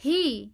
He